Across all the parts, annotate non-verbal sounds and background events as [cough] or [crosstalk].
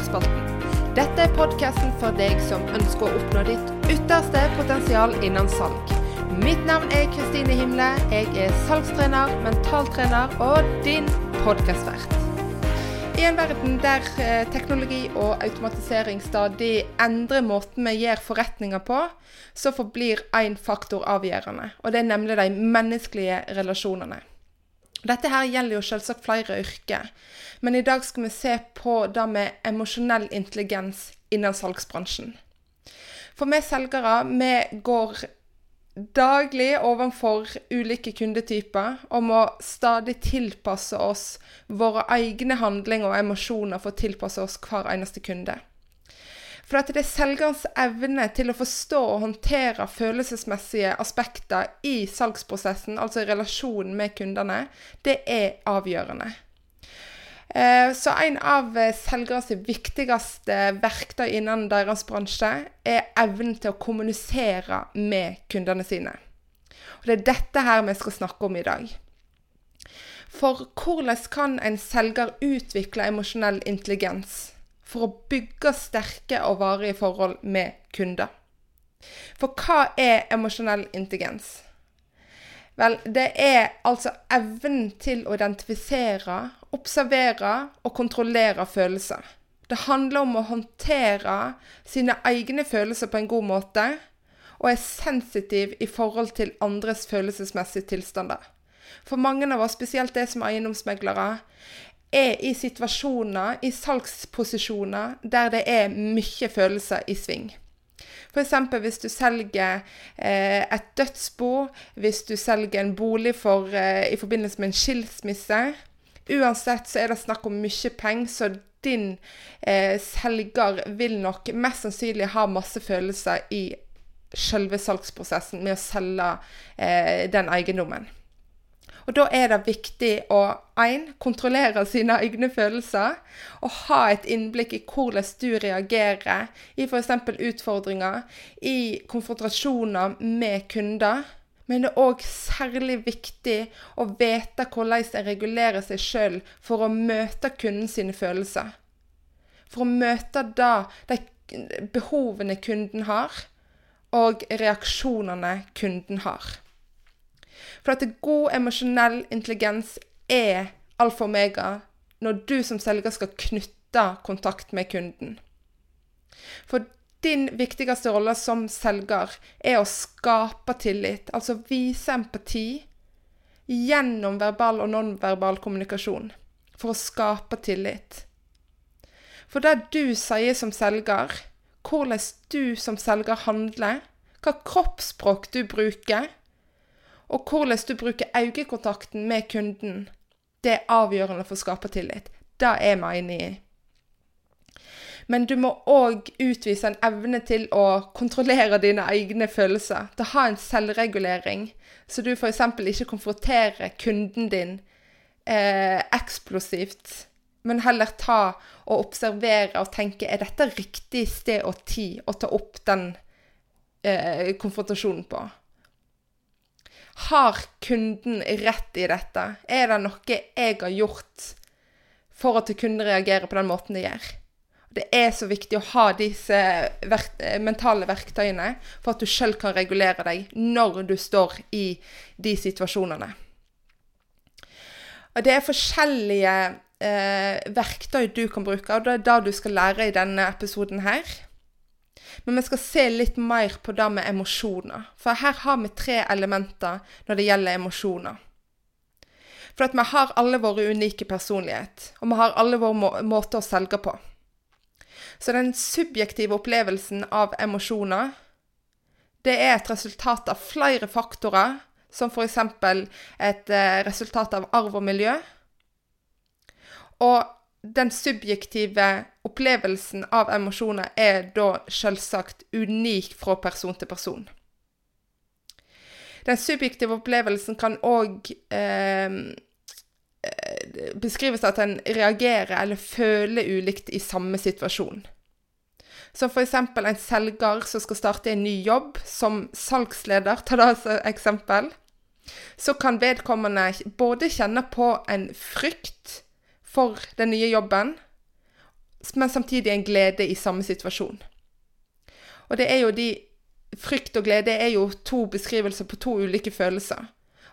episode. Dette er podkasten for deg som ønsker å oppnå ditt ytterste potensial innen salg. Mitt navn er Kristine Himle. Jeg er salgstrener, mentaltrener og din podkastvert. I en verden der eh, teknologi og automatisering stadig endrer måten vi gjør forretninger på, så forblir én faktor avgjørende, og det er nemlig de menneskelige relasjonene. Dette her gjelder jo selvsagt flere yrker, men i dag skal vi se på det med emosjonell intelligens innen salgsbransjen. For vi selgere, vi går daglig overfor ulike kundetyper og må stadig tilpasse oss våre egne handlinger og emosjoner for å tilpasse oss hver eneste kunde. For at det er selgerens evne til å forstå og håndtere følelsesmessige aspekter i salgsprosessen, altså i relasjonen med kundene, det er avgjørende. Eh, så en av selgers viktigste verktøy innen deres bransje er evnen til å kommunisere med kundene sine. Og Det er dette her vi skal snakke om i dag. For hvordan kan en selger utvikle emosjonell intelligens? for å bygge sterke og varige forhold med kunder. For hva er emosjonell intelligens? Vel, det er altså evnen til å identifisere, observere og kontrollere følelser. Det handler om å håndtere sine egne følelser på en god måte, og er sensitiv i forhold til andres følelsesmessige tilstander. For mange av oss, spesielt det som eiendomsmeglere, er i situasjoner, i salgsposisjoner, der det er mye følelser i sving. F.eks. hvis du selger eh, et dødsbo, hvis du selger en bolig for, eh, i forbindelse med en skilsmisse. Uansett så er det snakk om mye penger, så din eh, selger vil nok mest sannsynlig ha masse følelser i selve salgsprosessen med å selge eh, den eiendommen. Og da er det viktig å en, kontrollere sine egne følelser og ha et innblikk i hvordan du reagerer i f.eks. utfordringer, i konfrontasjoner med kunder. Men det er òg særlig viktig å vite hvordan en regulerer seg sjøl for å møte kunden sine følelser. For å møte da de behovene kunden har, og reaksjonene kunden har. For at god emosjonell intelligens er alfa og omega når du som selger skal knytte kontakt med kunden. For din viktigste rolle som selger er å skape tillit, altså vise empati gjennom verbal og nonverbal kommunikasjon for å skape tillit. For det du sier som selger, hvordan du som selger handler, hva kroppsspråk du bruker, og hvordan du bruker øyekontakten med kunden, det er avgjørende for å skape tillit. Det er vi enig i. Men du må òg utvise en evne til å kontrollere dine egne følelser. Til å ha en selvregulering, så du f.eks. ikke konfronterer kunden din eh, eksplosivt, men heller ta og observere og tenke er dette riktig sted og tid å ta opp den eh, konfrontasjonen på. Har kunden rett i dette? Er det noe jeg har gjort for at kunden reagerer på den måten de gjør? Det er så viktig å ha disse verkt mentale verktøyene for at du sjøl kan regulere deg når du står i de situasjonene. Og det er forskjellige eh, verktøy du kan bruke, og det er det du skal lære i denne episoden her. Men vi skal se litt mer på det med emosjoner. For her har vi tre elementer når det gjelder emosjoner. For at vi har alle våre unike personlighet, og vi har alle våre må måter å selge på. Så den subjektive opplevelsen av emosjoner, det er et resultat av flere faktorer, som f.eks. et eh, resultat av arv og miljø. Og den subjektive opplevelsen av emosjoner er da selvsagt unik fra person til person. Den subjektive opplevelsen kan òg beskrives at en reagerer eller føler ulikt i samme situasjon. Som f.eks. en selger som skal starte en ny jobb som salgsleder, ta det som eksempel. Så kan vedkommende både kjenne på en frykt for den nye jobben, men samtidig en glede i samme situasjon. Og det er jo de Frykt og glede er jo to beskrivelser på to ulike følelser.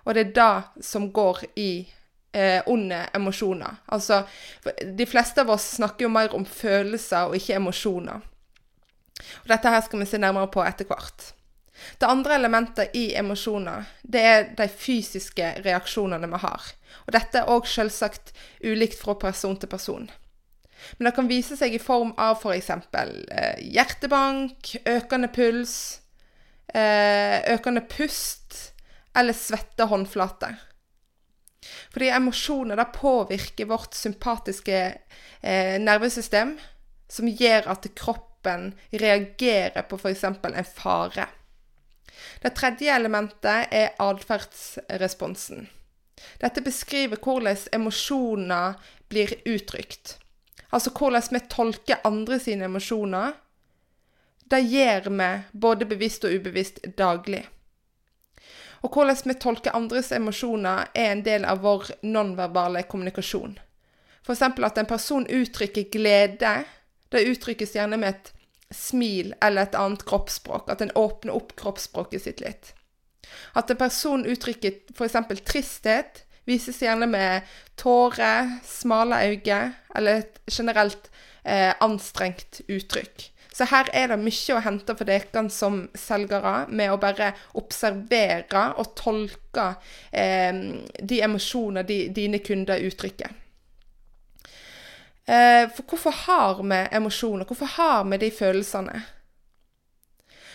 Og det er det som går i eh, onde emosjoner. Altså, de fleste av oss snakker jo mer om følelser og ikke emosjoner. Og dette her skal vi se nærmere på etter hvert. Det andre elementet i emosjoner, det er de fysiske reaksjonene vi har. Og dette er òg selvsagt ulikt fra person til person. Men det kan vise seg i form av f.eks. For eh, hjertebank, økende puls, eh, økende pust eller svette håndflater. Fordi emosjoner påvirker vårt sympatiske eh, nervesystem, som gjør at kroppen reagerer på f.eks. en fare. Det tredje elementet er atferdsresponsen. Dette beskriver hvordan emosjoner blir uttrykt. Altså hvordan vi tolker andre sine emosjoner. Det gjør vi både bevisst og ubevisst daglig. Og hvordan vi tolker andres emosjoner, er en del av vår nonverbale kommunikasjon. F.eks. at en person uttrykker glede. Det uttrykkes gjerne med et smil eller et annet kroppsspråk. At en åpner opp kroppsspråket sitt litt. At en person uttrykker f.eks. tristhet, vises gjerne med tårer, smale øyne eller et generelt eh, anstrengt uttrykk. Så her er det mye å hente for dere som selgere med å bare observere og tolke eh, de emosjoner de, dine kunder uttrykker. Eh, for hvorfor har vi emosjoner? Hvorfor har vi de følelsene?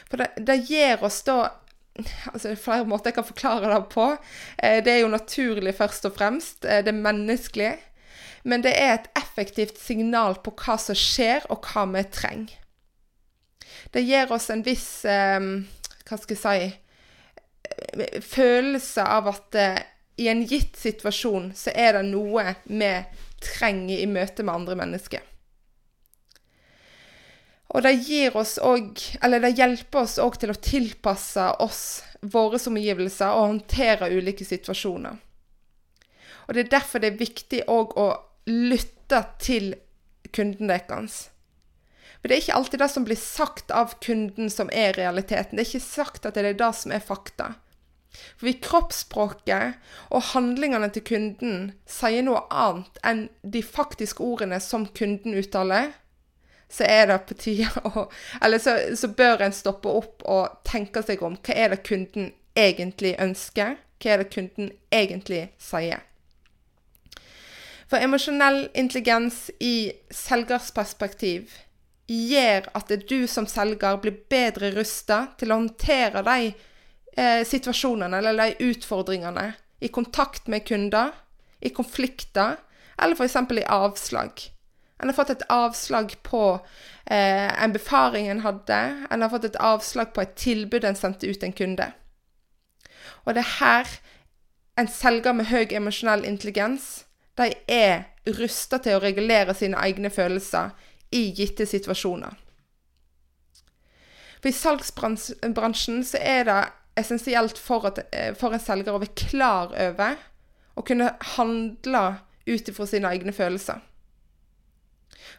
For det, det gir oss da altså Det er flere måter jeg kan forklare det på. Eh, det er jo naturlig først og fremst. Eh, det er menneskelig. Men det er et effektivt signal på hva som skjer, og hva vi trenger. Det gir oss en viss Hva skal jeg si Følelse av at i en gitt situasjon så er det noe vi trenger i møte med andre mennesker. Og det gir oss òg Eller det hjelper oss òg til å tilpasse oss våre omgivelser og håndtere ulike situasjoner. Og det er derfor det er viktig òg å lytte til kunden deres. For det er ikke alltid det som blir sagt av kunden som er realiteten. Det er ikke sagt at det er det som er fakta. For hvis kroppsspråket og handlingene til kunden sier noe annet enn de faktiske ordene som kunden uttaler, så er det på tide [laughs] å Eller så, så, bør en stoppe opp og tenke seg om hva er det kunden egentlig ønsker? Hva er det kunden egentlig sier? For emosjonell intelligens i selgers perspektiv gjør at du som selger blir bedre rusta til å håndtere de eh, situasjonene eller de utfordringene i kontakt med kunder, i konflikter, eller f.eks. i avslag. En har fått et avslag på eh, en befaring en hadde, en har fått et avslag på et tilbud en sendte ut en kunde. Og det er her en selger med høy emosjonell intelligens de er rusta til å regulere sine egne følelser i gitte situasjoner. For I salgsbransjen så er det essensielt for, at, eh, for, en selger å være klar over å kunne handle ut ifra sine egne følelser.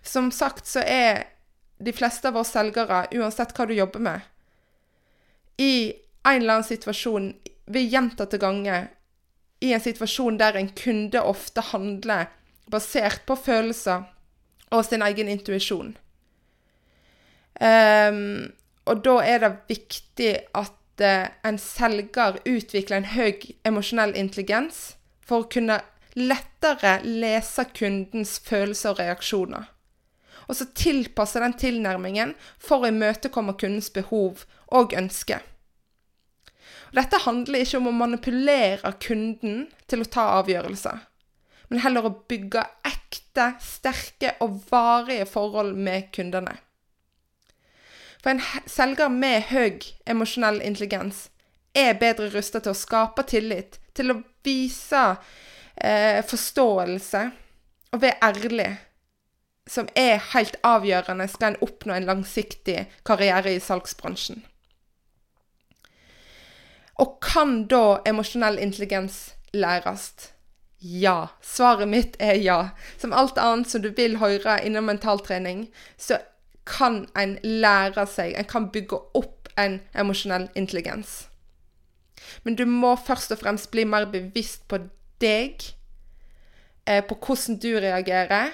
Som sagt så er de fleste av oss selgere, uansett hva du jobber med, i en eller annen situasjon ved gjentatte ganger i en situasjon der en kunde ofte handler basert på følelser og sin egen intuisjon. Um, og da er det viktig at uh, en selger utvikler en høy emosjonell intelligens for å kunne lettere lese kundens følelser og reaksjoner. Og så tilpasse den tilnærmingen for å imøtekomme kundens behov og ønsker. Og dette handler ikke om å manipulere kunden til å ta avgjørelser, men heller å bygge ekte, sterke og varige forhold med kundene. For en selger med høy emosjonell intelligens er bedre rusta til å skape tillit, til å vise eh, forståelse og være ærlig, som er helt avgjørende skal en oppnå en langsiktig karriere i salgsbransjen. Og kan da emosjonell intelligens læres? Ja. Svaret mitt er ja. Som alt annet som du vil høre innen mentaltrening, så kan en lære seg En kan bygge opp en emosjonell intelligens. Men du må først og fremst bli mer bevisst på deg, eh, på hvordan du reagerer,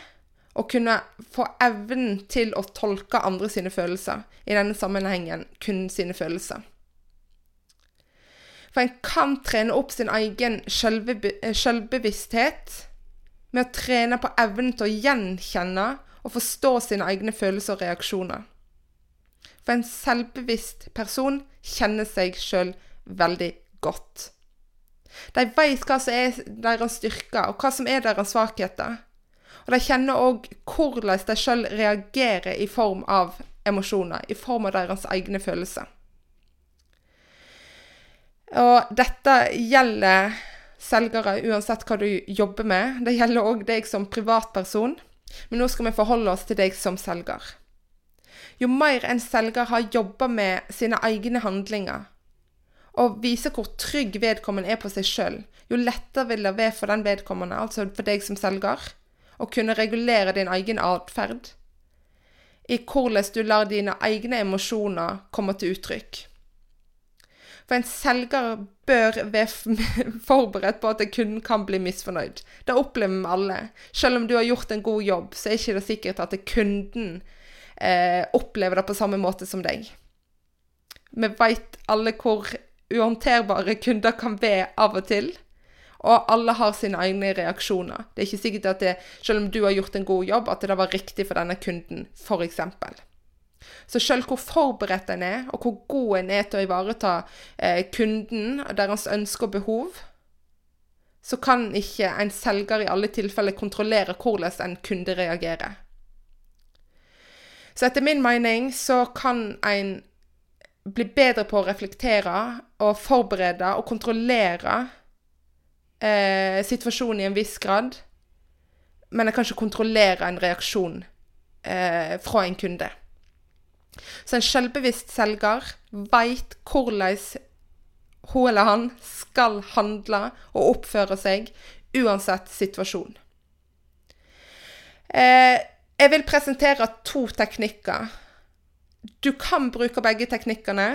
og kunne få evnen til å tolke andre sine følelser. I denne sammenhengen kun sine følelser. For en kan trene opp sin egen selvbevissthet med å trene på evnen til å gjenkjenne og forstå sine egne følelser og reaksjoner. For en selvbevisst person kjenner seg sjøl veldig godt. De vet hva som er deres styrker, og hva som er deres svakheter. Og de kjenner òg hvordan de sjøl reagerer i form av emosjoner, i form av deres egne følelser. Og dette gjelder selgere uansett hva du jobber med. Det gjelder òg deg som privatperson. Men nå skal vi forholde oss til deg som selger. Jo mer en selger har jobba med sine egne handlinger, og viser hvor trygg vedkommende er på seg sjøl, jo lettere vil det være for den vedkommende, altså for deg som selger, å kunne regulere din egen atferd i hvordan du lar dine egne emosjoner komme til uttrykk. For en selger bør være [laughs] forberedt på at kunden kan bli misfornøyd. Det opplever vi alle. Selv om du har gjort en god jobb, så er det ikke sikkert at kunden eh, opplever det på samme måte som deg. Vi veit alle hvor uhåndterbare kunder kan være av og til. Og alle har sine egne reaksjoner. Det er ikke sikkert at det, selv om du har gjort en god jobb, at det var riktig for denne kunden, f.eks. Så selv hvor forberedt en er, og hvor god en er til å ivareta eh, kunden og deres ønsker og behov, så kan ikke en selger i alle tilfeller kontrollere hvordan en kunde reagerer. Så etter min mening så kan en bli bedre på å reflektere og forberede og kontrollere eh, situasjonen i en viss grad, men en kan ikke kontrollere en reaksjon eh, fra en kunde. Så en selvbevisst selger veit hvordan hun eller han skal handle og oppføre seg uansett situasjon. Eh, jeg vil presentere to teknikker. Du kan bruke begge teknikkene,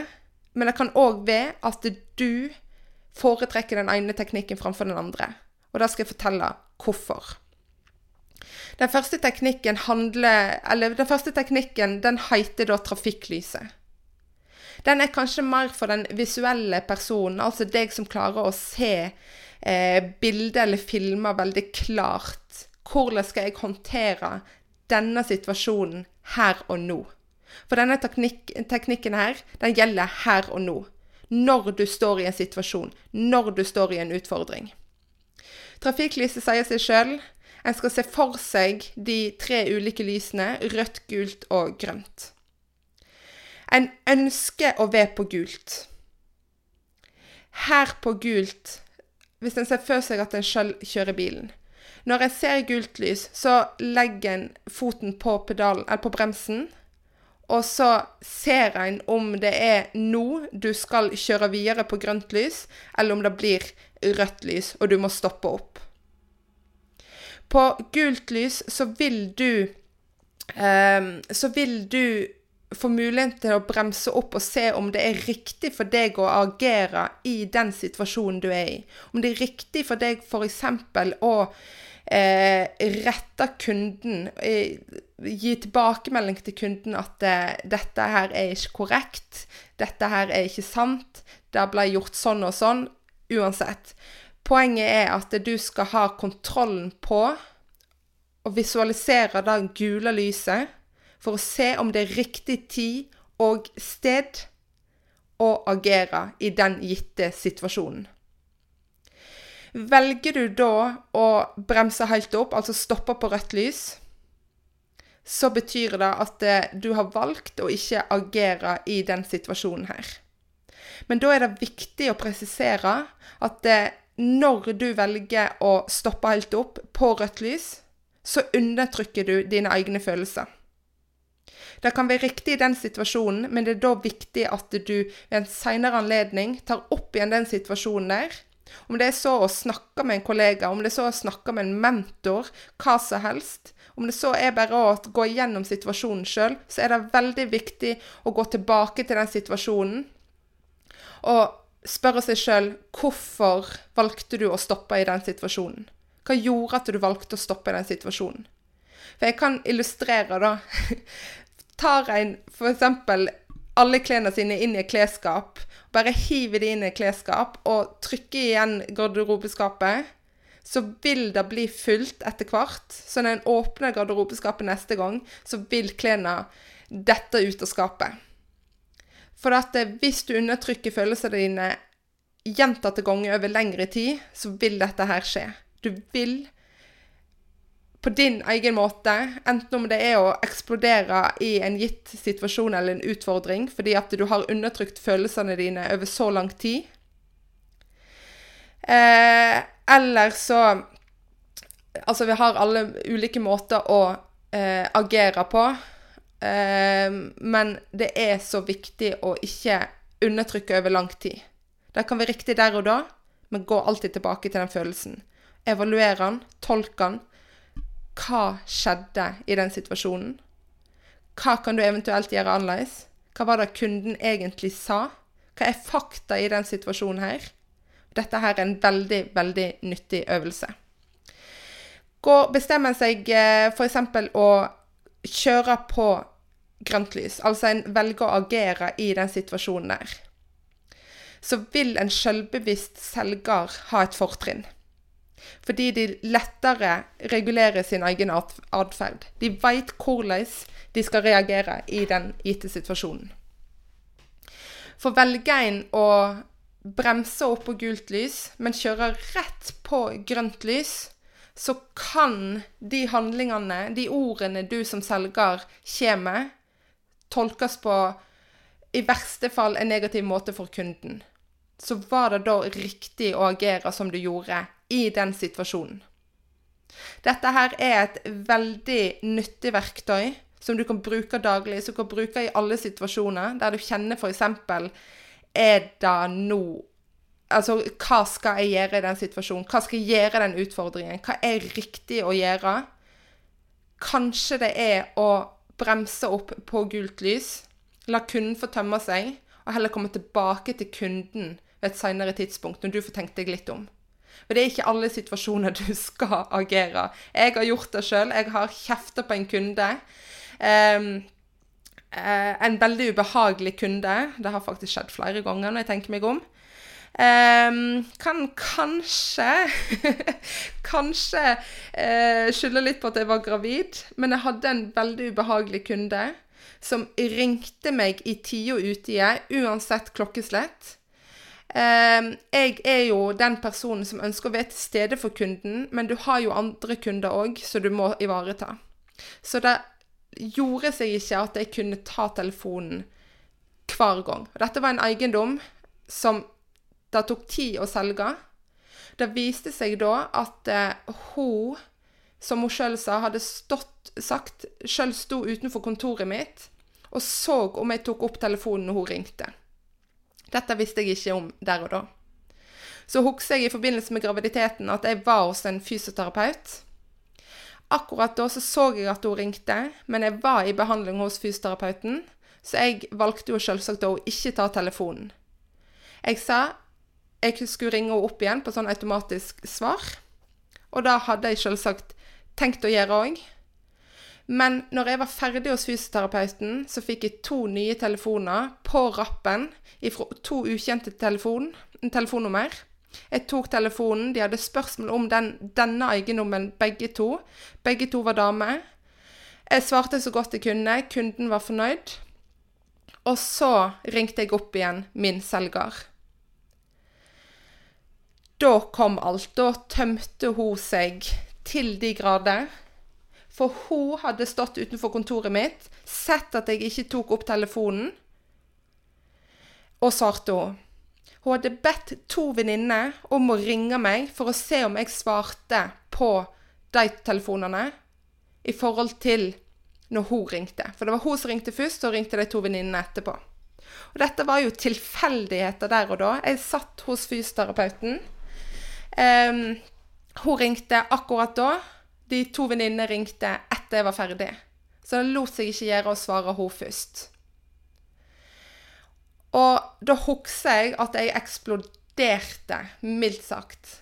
men det kan òg være at du foretrekker den ene teknikken framfor den andre. Og da skal jeg fortelle hvorfor. Den første teknikken handler Eller den første teknikken, den heter da trafikklyset. Den er kanskje mer for den visuelle personen, altså deg som klarer å se eh, bilder eller filmer veldig klart. Hvordan skal jeg håndtere denne situasjonen her og nå? For denne teknik teknikken her, den gjelder her og nå. Når du står i en situasjon. Når du står i en utfordring. Trafikklyset sier seg sjøl. En skal se for seg de tre ulike lysene, rødt, gult og grønt. En ønsker å være på gult. Her på gult, hvis en ser for seg at en sjøl kjører bilen Når en ser gult lys, så legger en foten på, pedalen, på bremsen, og så ser en om det er nå du skal kjøre videre på grønt lys, eller om det blir rødt lys, og du må stoppe opp. På gult lys så vil du um, Så vil du få muligheten til å bremse opp og se om det er riktig for deg å agere i den situasjonen du er i. Om det er riktig for deg f.eks. å eh, rette kunden eh, Gi tilbakemelding til kunden at eh, 'dette her er ikke korrekt', 'dette her er ikke sant', 'det ble gjort sånn og sånn'. Uansett. Poenget er at du skal ha kontrollen på og visualisere det gule lyset for å se om det er riktig tid og sted å agere i den gitte situasjonen. Velger du da å bremse helt opp, altså stoppe på rødt lys, så betyr det at du har valgt å ikke agere i den situasjonen her. Men da er det viktig å presisere at når du velger å stoppe helt opp på rødt lys, så undertrykker du dine egne følelser. Det kan være riktig i den situasjonen, men det er da viktig at du ved en senere anledning tar opp igjen den situasjonen der, Om det er så å snakke med en kollega, om det er så å snakke med en mentor, hva som helst. Om det så er bare å gå gjennom situasjonen sjøl, så er det veldig viktig å gå tilbake til den situasjonen og spørre seg sjøl hvorfor valgte du å stoppe i den situasjonen? Hva gjorde at du valgte å stoppe i den situasjonen? For jeg kan illustrere, da. [laughs] Tar en f.eks. alle klærne sine inn i et klesskap, bare hiver de inn i et klesskap og trykker igjen garderobeskapet, så vil det bli fullt etter hvert. Så når en åpner garderobeskapet neste gang, så vil klærne dette ut av skapet. For at eh, hvis du undertrykker følelsene dine gjentatte ganger over lengre tid, så vil dette her skje. Du vil på din egen måte, enten om det er å eksplodere i en gitt situasjon eller en utfordring fordi at du har undertrykt følelsene dine over så lang tid. Eh, eller så Altså, vi har alle ulike måter å eh, agere på. Eh, men det er så viktig å ikke undertrykke over lang tid. Det kan være riktig der og da, men gå alltid tilbake til den følelsen. Evaluere den, tolke den hva skjedde i den situasjonen? Hva kan du eventuelt gjøre annerledes? Hva var det kunden egentlig sa? Hva er fakta i den situasjonen her? Dette her er en veldig, veldig nyttig øvelse. Bestemmer seg for f.eks. å kjøre på grønt lys, altså en velger å agere i den situasjonen der, så vil en selvbevisst selger ha et fortrinn. Fordi de lettere regulerer sin egen atferd. De veit hvordan de skal reagere i den gitte situasjonen. For velger en å bremse opp på gult lys, men kjører rett på grønt lys, så kan de handlingene, de ordene du som selger kommer med, tolkes på i verste fall en negativ måte for kunden. Så var det da riktig å agere som du gjorde i den situasjonen. Dette her er et veldig nyttig verktøy som du kan bruke daglig, som du kan bruke i alle situasjoner, der du kjenner f.eks.: Er det nå Altså, hva skal jeg gjøre i den situasjonen? Hva skal jeg gjøre i den utfordringen? Hva er riktig å gjøre? Kanskje det er å bremse opp på gult lys, la kunden få tømme seg, og heller komme tilbake til kunden ved et senere tidspunkt, når du får tenkt deg litt om. For det er ikke alle situasjoner [laughs] du skal agere. Jeg har gjort det sjøl. Jeg har kjefta på en kunde. Um, en veldig ubehagelig kunde. Det har faktisk skjedd flere ganger når jeg tenker meg om. Um, kan kanskje [laughs] Kanskje uh, skylde litt på at jeg var gravid, men jeg hadde en veldig ubehagelig kunde som ringte meg i tide og utide, uansett klokkeslett. Um, jeg er jo den personen som ønsker å være til stede for kunden, men du har jo andre kunder òg som du må ivareta. Så det gjorde seg ikke at jeg kunne ta telefonen hver gang. Dette var en eiendom som det tok tid å selge. Det viste seg da at eh, hun, som hun sjøl sa, hadde stått, sagt Sjøl sto utenfor kontoret mitt og så om jeg tok opp telefonen når hun ringte. Dette visste jeg ikke om der og da. Så husker jeg i forbindelse med graviditeten at jeg var hos en fysioterapeut. Akkurat da så, så jeg at hun ringte, men jeg var i behandling hos fysioterapeuten, så jeg valgte jo selvsagt å ikke ta telefonen. Jeg sa jeg skulle ringe henne opp igjen på sånn automatisk svar, og da hadde jeg selvsagt tenkt å gjøre òg. Men når jeg var ferdig hos fysioterapeuten, så fikk jeg to nye telefoner på rappen fra to ukjente telefon, telefonnummer. Jeg tok telefonen, de hadde spørsmål om den, denne eiendommen, begge to. Begge to var damer. Jeg svarte så godt jeg kunne, kunden var fornøyd. Og så ringte jeg opp igjen min selger. Da kom alt. Da tømte hun seg til de grader. For hun hadde stått utenfor kontoret mitt, sett at jeg ikke tok opp telefonen, og svarte hun. Hun hadde bedt to venninner om å ringe meg for å se om jeg svarte på de telefonene i forhold til når hun ringte. For det var hun som ringte først, og ringte de to venninnene etterpå. Og dette var jo tilfeldigheter der og da. Jeg satt hos fysioterapeuten. Um, hun ringte akkurat da. De to venninnene ringte etter jeg var ferdig. Så det lot seg ikke gjøre å svare hun først. Og da husker jeg at jeg eksploderte, mildt sagt.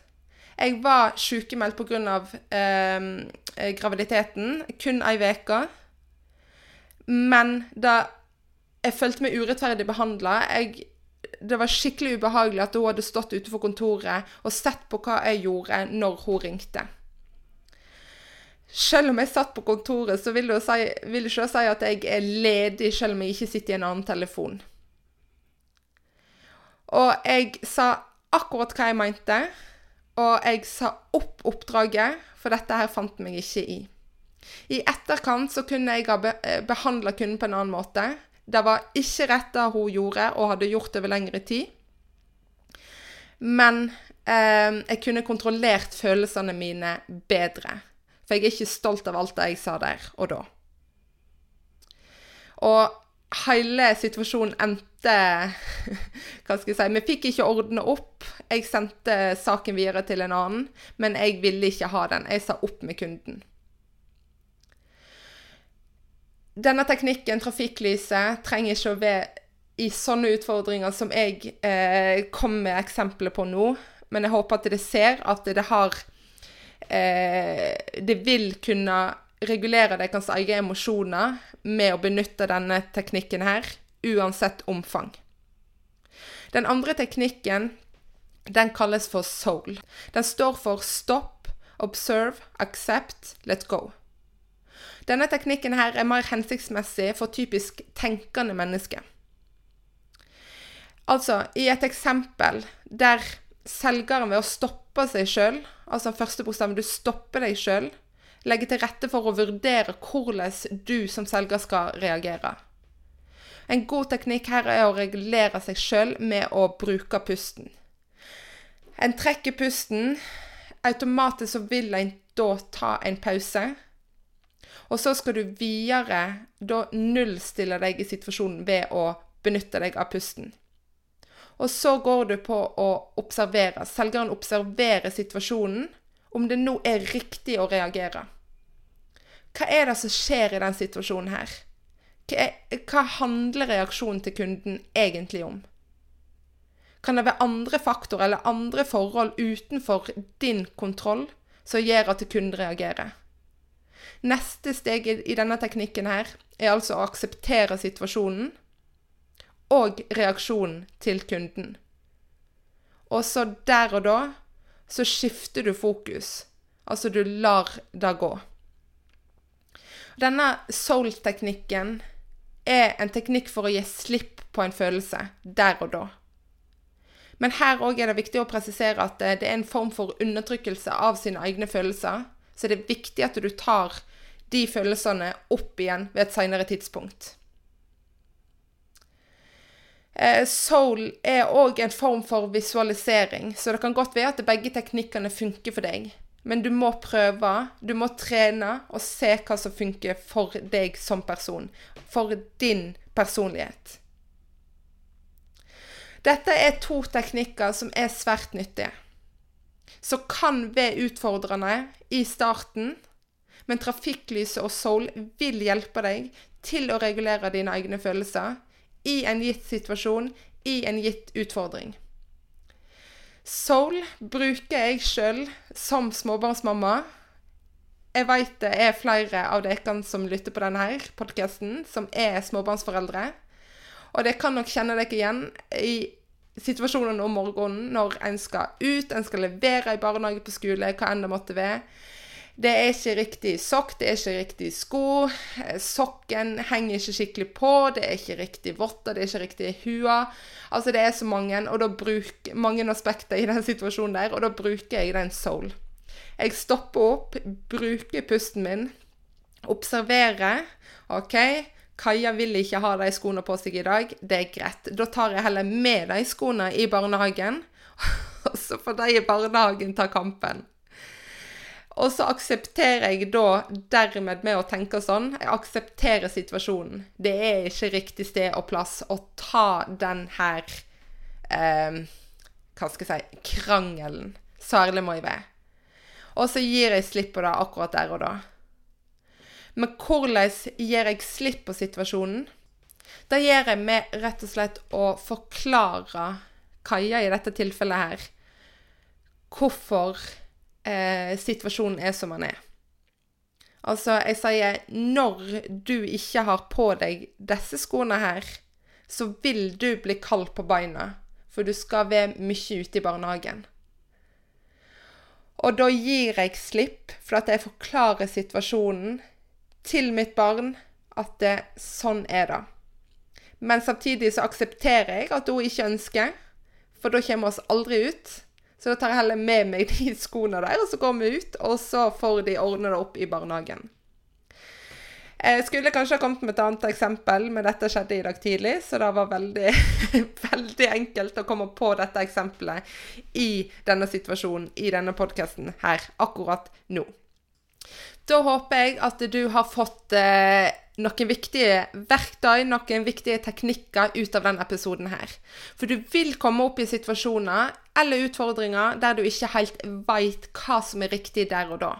Jeg var sykemeldt pga. Eh, graviditeten kun ei uke. Men da jeg følte meg urettferdig behandla Det var skikkelig ubehagelig at hun hadde stått utenfor kontoret og sett på hva jeg gjorde når hun ringte. Selv om jeg satt på kontoret, så vil det, si, vil ikke si at jeg er ledig selv om jeg ikke sitter i en annen telefon. Og jeg sa akkurat hva jeg mente, og jeg sa opp oppdraget, for dette her fant meg ikke i. I etterkant så kunne jeg ha eh, behandla kunden på en annen måte. Det var ikke rett det hun gjorde, og hadde gjort over lengre tid. Men eh, jeg kunne kontrollert følelsene mine bedre. For jeg er ikke stolt av alt det jeg sa der og da. Og hele situasjonen endte [laughs] Hva skal jeg si Vi fikk ikke ordne opp. Jeg sendte saken videre til en annen, men jeg ville ikke ha den. Jeg sa opp med kunden. Denne teknikken, trafikklyset, trenger ikke å være i sånne utfordringer som jeg eh, kom med eksempler på nå, men jeg håper at dere ser at det har eh, Det vil kunne regulere deres egne emosjoner med å benytte denne teknikken her, uansett omfang. Den andre teknikken den kalles for soul. Den står for stop, observe, accept, let go. Denne teknikken her er mer hensiktsmessig for typisk tenkende mennesker. Altså, i et eksempel der selgeren ved å stoppe seg sjøl, altså første bokstaven, du stopper deg sjøl, legger til rette for å vurdere hvordan du som selger skal reagere. En god teknikk her er å regulere seg sjøl med å bruke pusten. En trekker pusten. Automatisk så vil en da ta en pause. Og så skal du videre da nullstille deg i situasjonen ved å benytte deg av pusten. Og så går du på å observere. Selgeren observerer situasjonen, om det nå er riktig å reagere. Hva er det som skjer i den situasjonen her? Hva, hva handler reaksjonen til kunden egentlig om? Kan det være andre faktorer eller andre forhold utenfor din kontroll som gjør at kunden reagerer? Neste steg i denne teknikken her er altså å akseptere situasjonen og reaksjonen til kunden. Og så der og da så skifter du fokus. Altså du lar det gå. Denne soul-teknikken er en teknikk for å gi slipp på en følelse der og da. Men her òg er det viktig å presisere at det er en form for undertrykkelse av sine egne følelser. Så det er viktig at du tar de følelsene opp igjen ved et senere tidspunkt. Eh, soul er òg en form for visualisering, så det kan godt være at begge teknikkene funker for deg. Men du må prøve, du må trene og se hva som funker for deg som person. For din personlighet. Dette er to teknikker som er svært nyttige. Som kan være utfordrende i starten men trafikklyset og soul vil hjelpe deg til å regulere dine egne følelser i en gitt situasjon, i en gitt utfordring. Soul bruker jeg sjøl som småbarnsmamma. Jeg veit det er flere av dere som lytter på denne podkasten, som er småbarnsforeldre. Og det kan nok kjenne dere igjen i situasjonen om morgenen når en skal ut, en skal levere i barnehage på skole, hva enn det måtte være. Det er ikke riktig sokk, det er ikke riktig sko. Eh, sokken henger ikke skikkelig på, det er ikke riktig votter, det er ikke riktig hua. Altså, det er så mange, og da bruk, mange aspekter i den situasjonen der, og da bruker jeg den soul. Jeg stopper opp, bruker pusten min, observerer. OK, Kaja vil ikke ha de skoene på seg i dag. Det er greit. Da tar jeg heller med de skoene i barnehagen, [laughs] og så får de i barnehagen ta kampen. Og så aksepterer jeg da dermed med å tenke sånn Jeg aksepterer situasjonen. Det er ikke riktig sted og plass å ta den her eh, Hva skal jeg si krangelen Særlig må jeg være. Og så gir jeg slipp på det akkurat der og da. Men hvordan gir jeg slipp på situasjonen? Det gjør jeg med rett og slett å forklare Kaja i dette tilfellet her hvorfor eh, situasjonen er som den er. Altså, jeg sier når du ikke har på deg disse skoene her, så vil du bli kald på beina, for du skal være mye ute i barnehagen. Og da gir jeg slipp, for at jeg forklarer situasjonen til mitt barn at det, sånn er det. Men samtidig så aksepterer jeg at hun ikke ønsker, for da kommer vi oss aldri ut. Så da tar jeg heller med meg de [laughs] skoene der, og så går vi ut, og så får de ordne det opp i barnehagen. Jeg skulle kanskje ha kommet med et annet eksempel, men dette skjedde i dag tidlig, så det var veldig, [laughs] veldig enkelt å komme på dette eksempelet i denne situasjonen, i denne podkasten her, akkurat nå. Da håper jeg at du har fått eh, noen viktige verktøy, noen viktige teknikker ut av denne episoden her. For du vil komme opp i situasjoner eller utfordringer der du ikke helt veit hva som er riktig der og da.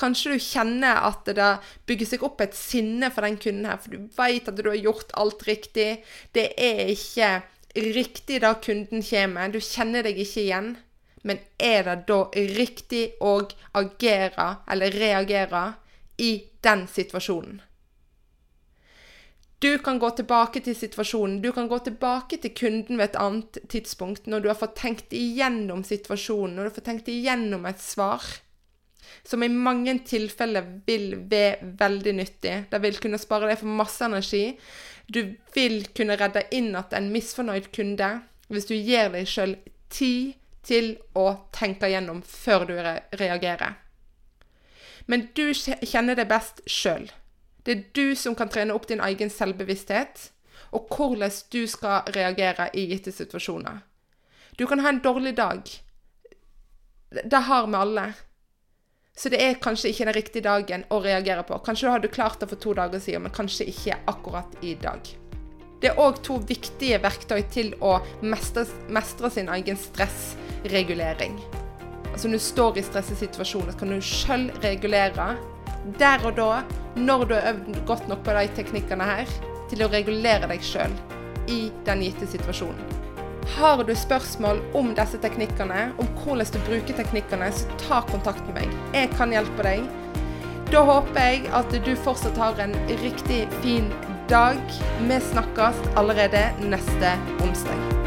Kanskje du kjenner at det bygger seg opp et sinne for den kunden her, for du veit at du har gjort alt riktig. Det er ikke riktig da kunden kommer. Du kjenner deg ikke igjen. Men er det da riktig å agere eller reagere i den situasjonen? Du kan gå tilbake til situasjonen, du kan gå tilbake til kunden ved et annet tidspunkt når du har fått tenkt igjennom situasjonen, når du har fått tenkt igjennom et svar. Som i mange tilfeller vil være veldig nyttig. Det vil kunne spare deg for masse energi. Du vil kunne redde inn at en misfornøyd kunde hvis du gir deg sjøl tid til å tenke gjennom før du reagerer. Men du kjenner det best sjøl. Det er du som kan trene opp din egen selvbevissthet, og hvordan du skal reagere i gitte situasjoner. Du kan ha en dårlig dag. Det har vi alle. Så det er kanskje ikke den riktige dagen å reagere på. Kanskje du hadde klart det for to dager siden, men kanskje ikke akkurat i dag. Det er òg to viktige verktøy til å mestre, mestre sin egen stressregulering. Altså Når du står i stressesituasjoner, kan du sjøl regulere der og da, når du har øvd godt nok på de teknikkene her, til å regulere deg sjøl i den gitte situasjonen. Har du spørsmål om disse teknikkene, om hvordan du bruker teknikkene, så ta kontakt med meg. Jeg kan hjelpe deg. Da håper jeg at du fortsatt har en riktig fin dag. Vi snakkes allerede neste onsdag.